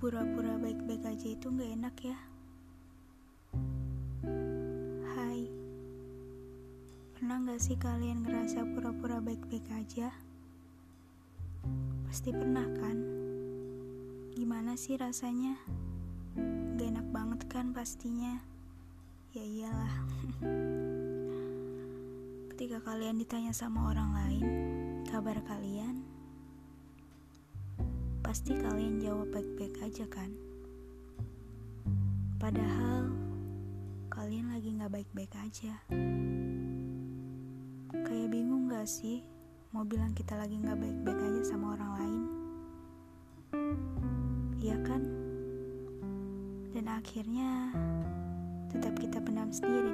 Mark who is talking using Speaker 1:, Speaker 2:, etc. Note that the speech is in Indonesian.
Speaker 1: Pura-pura baik-baik aja itu gak enak ya Hai Pernah gak sih kalian ngerasa pura-pura baik-baik aja? Pasti pernah kan? Gimana sih rasanya? Gak enak banget kan pastinya Ya iyalah Ketika kalian ditanya sama orang lain Kabar kalian Pasti kalian jawab baik-baik aja kan? Padahal kalian lagi gak baik-baik aja. Kayak bingung gak sih mau bilang kita lagi gak baik-baik aja sama orang lain? Iya kan? Dan akhirnya tetap kita pendam sendiri.